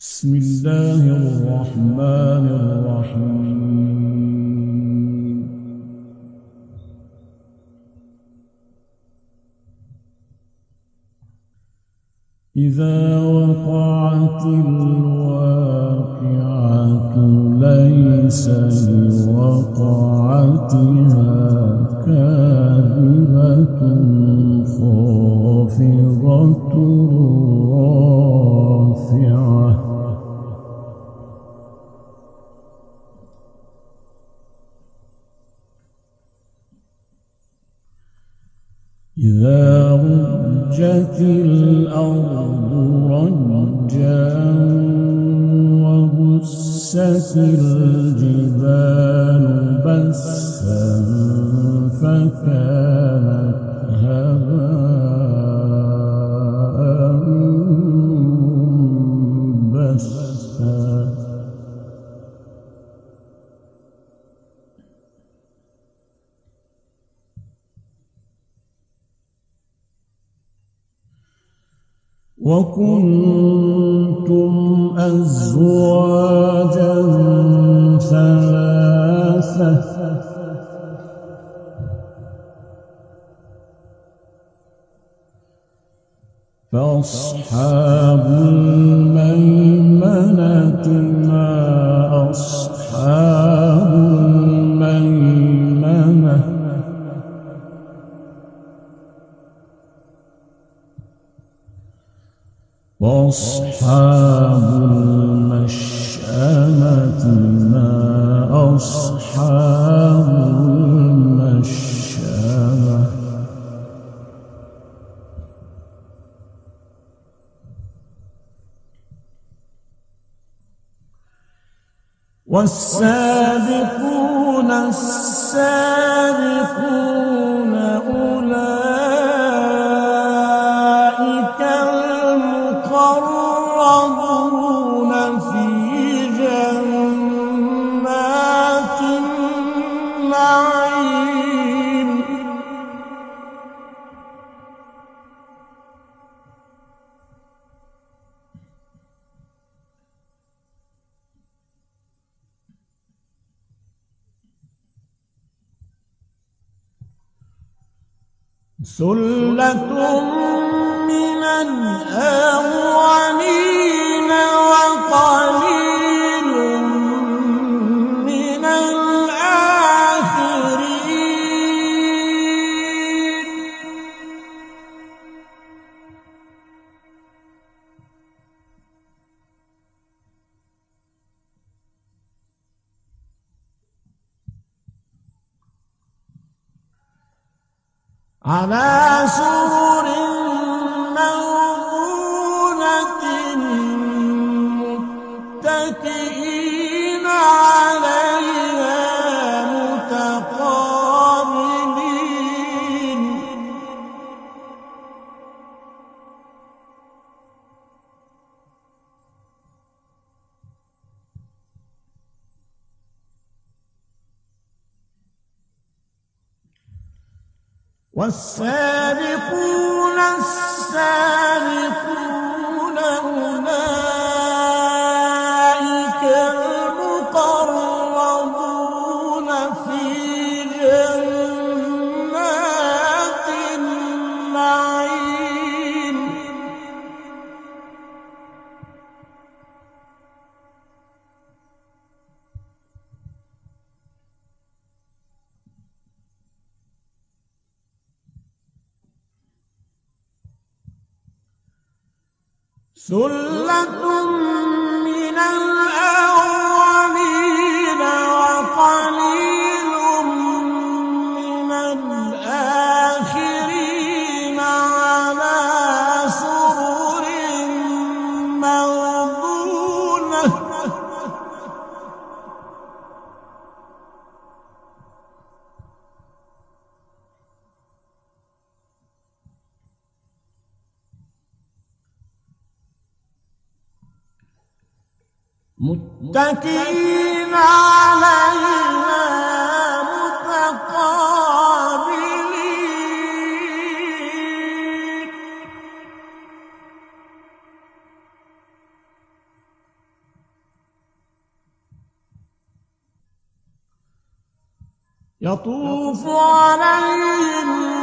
بسم الله الرحمن الرحيم. إذا وقعت الواقعة ليس لوقعتها إذا رجت الأرض رجا وبست الجبال بسا فكانت هباء بسا. وكنتم أزواجا ثلاثة فأصحاب الميمنة ما وأصحاب المشأمة ما أصحاب المشأمة؟ والسابقون السابقون ثلة من الأولين على سرر والسابقون السابقون ثلة من الأولين متكئين عليها متقابلين. يطوف عليهم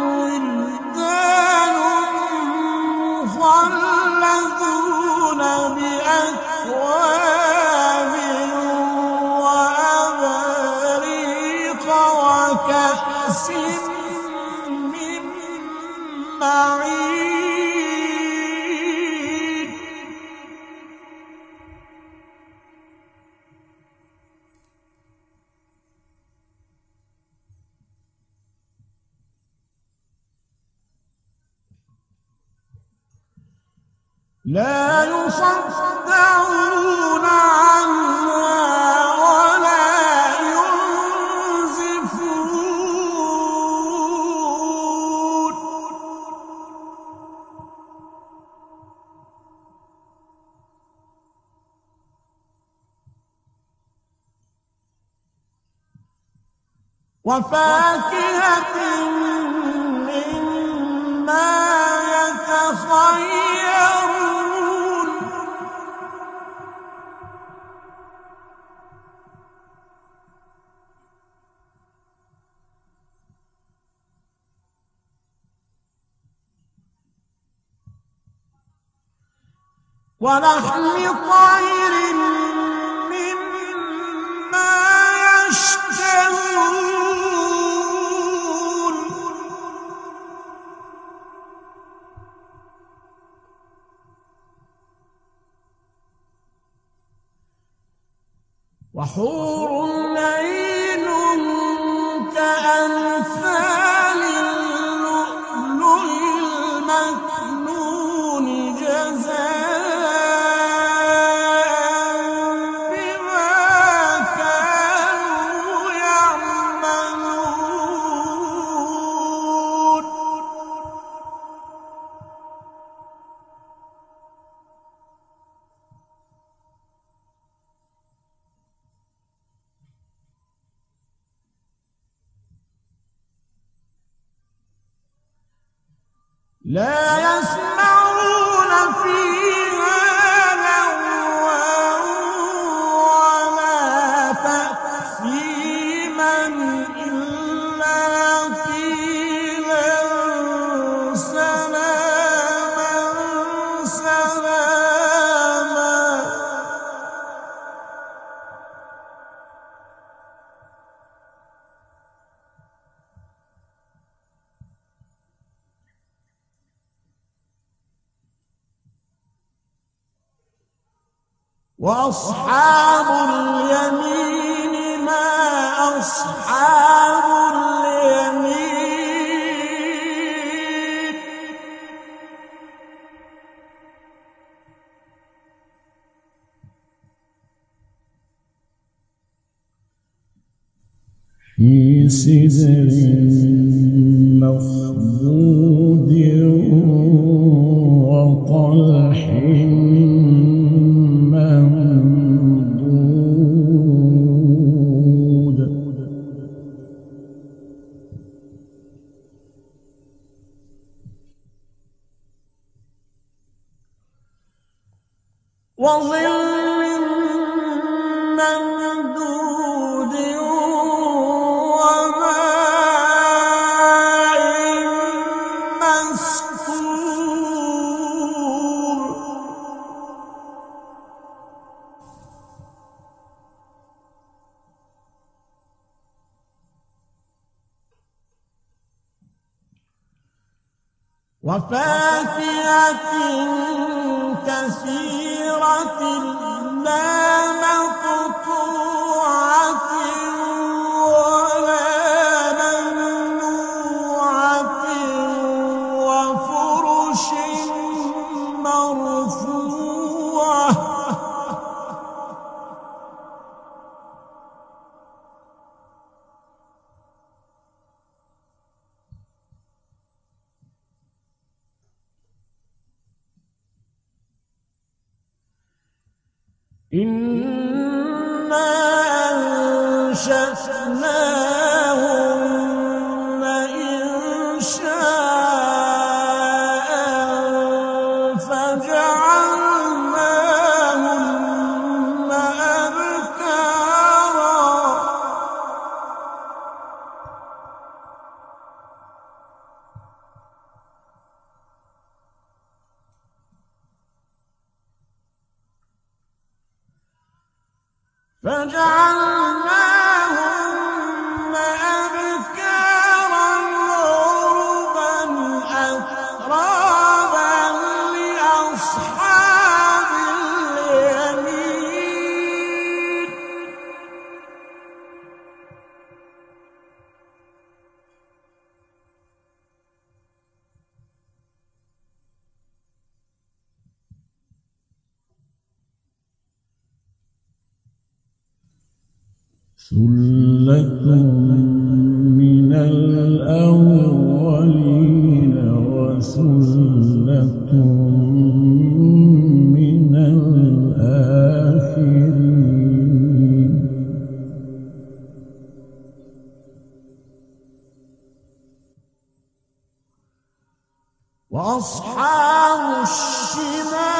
لا يصدعون عنها ولا ينزفون. وفاكهة مما يتخيرون ولحم طير لا يسمعون فيها لغوا ولا تأثيما وأصحاب اليمين ما أصحاب اليمين. في سدر وظل ممدود وماء مسكوب وفاكهة كثيرة إن Round من الأولين من الآخرين. وأصحاب الشمال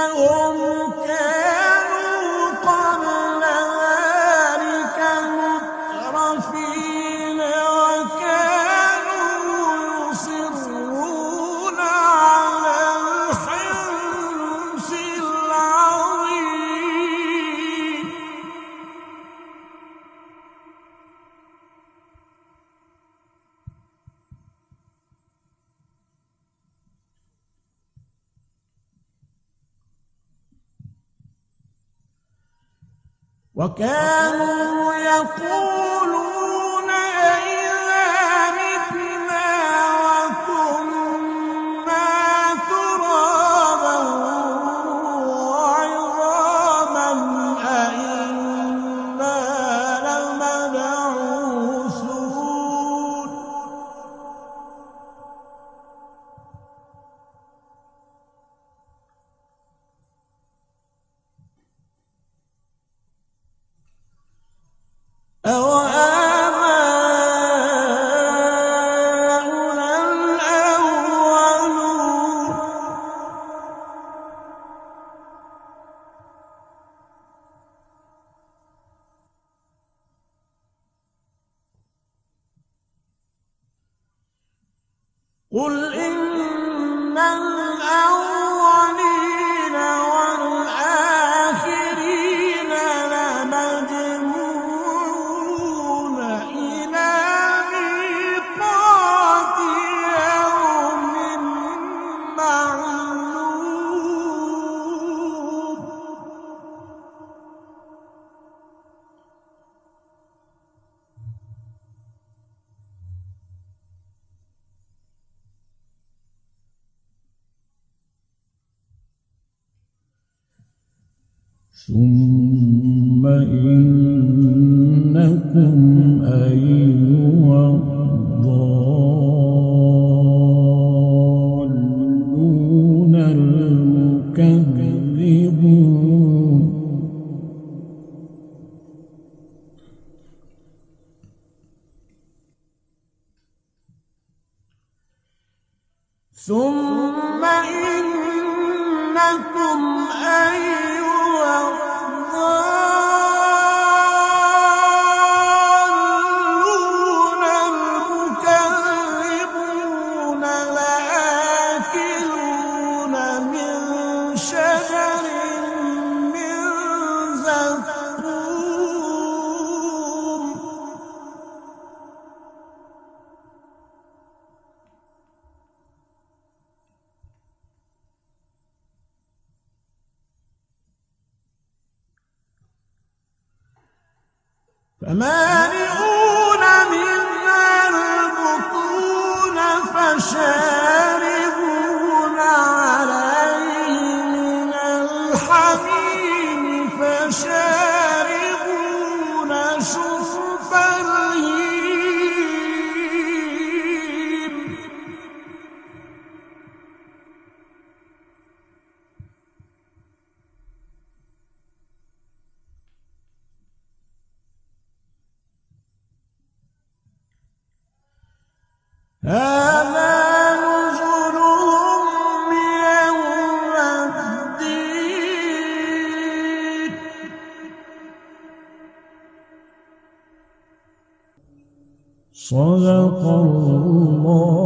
إنهم وكانوا يقولون ثم إنكم أيها فمالئون منا البطون فشاهدون يوم الدين. صدق الله.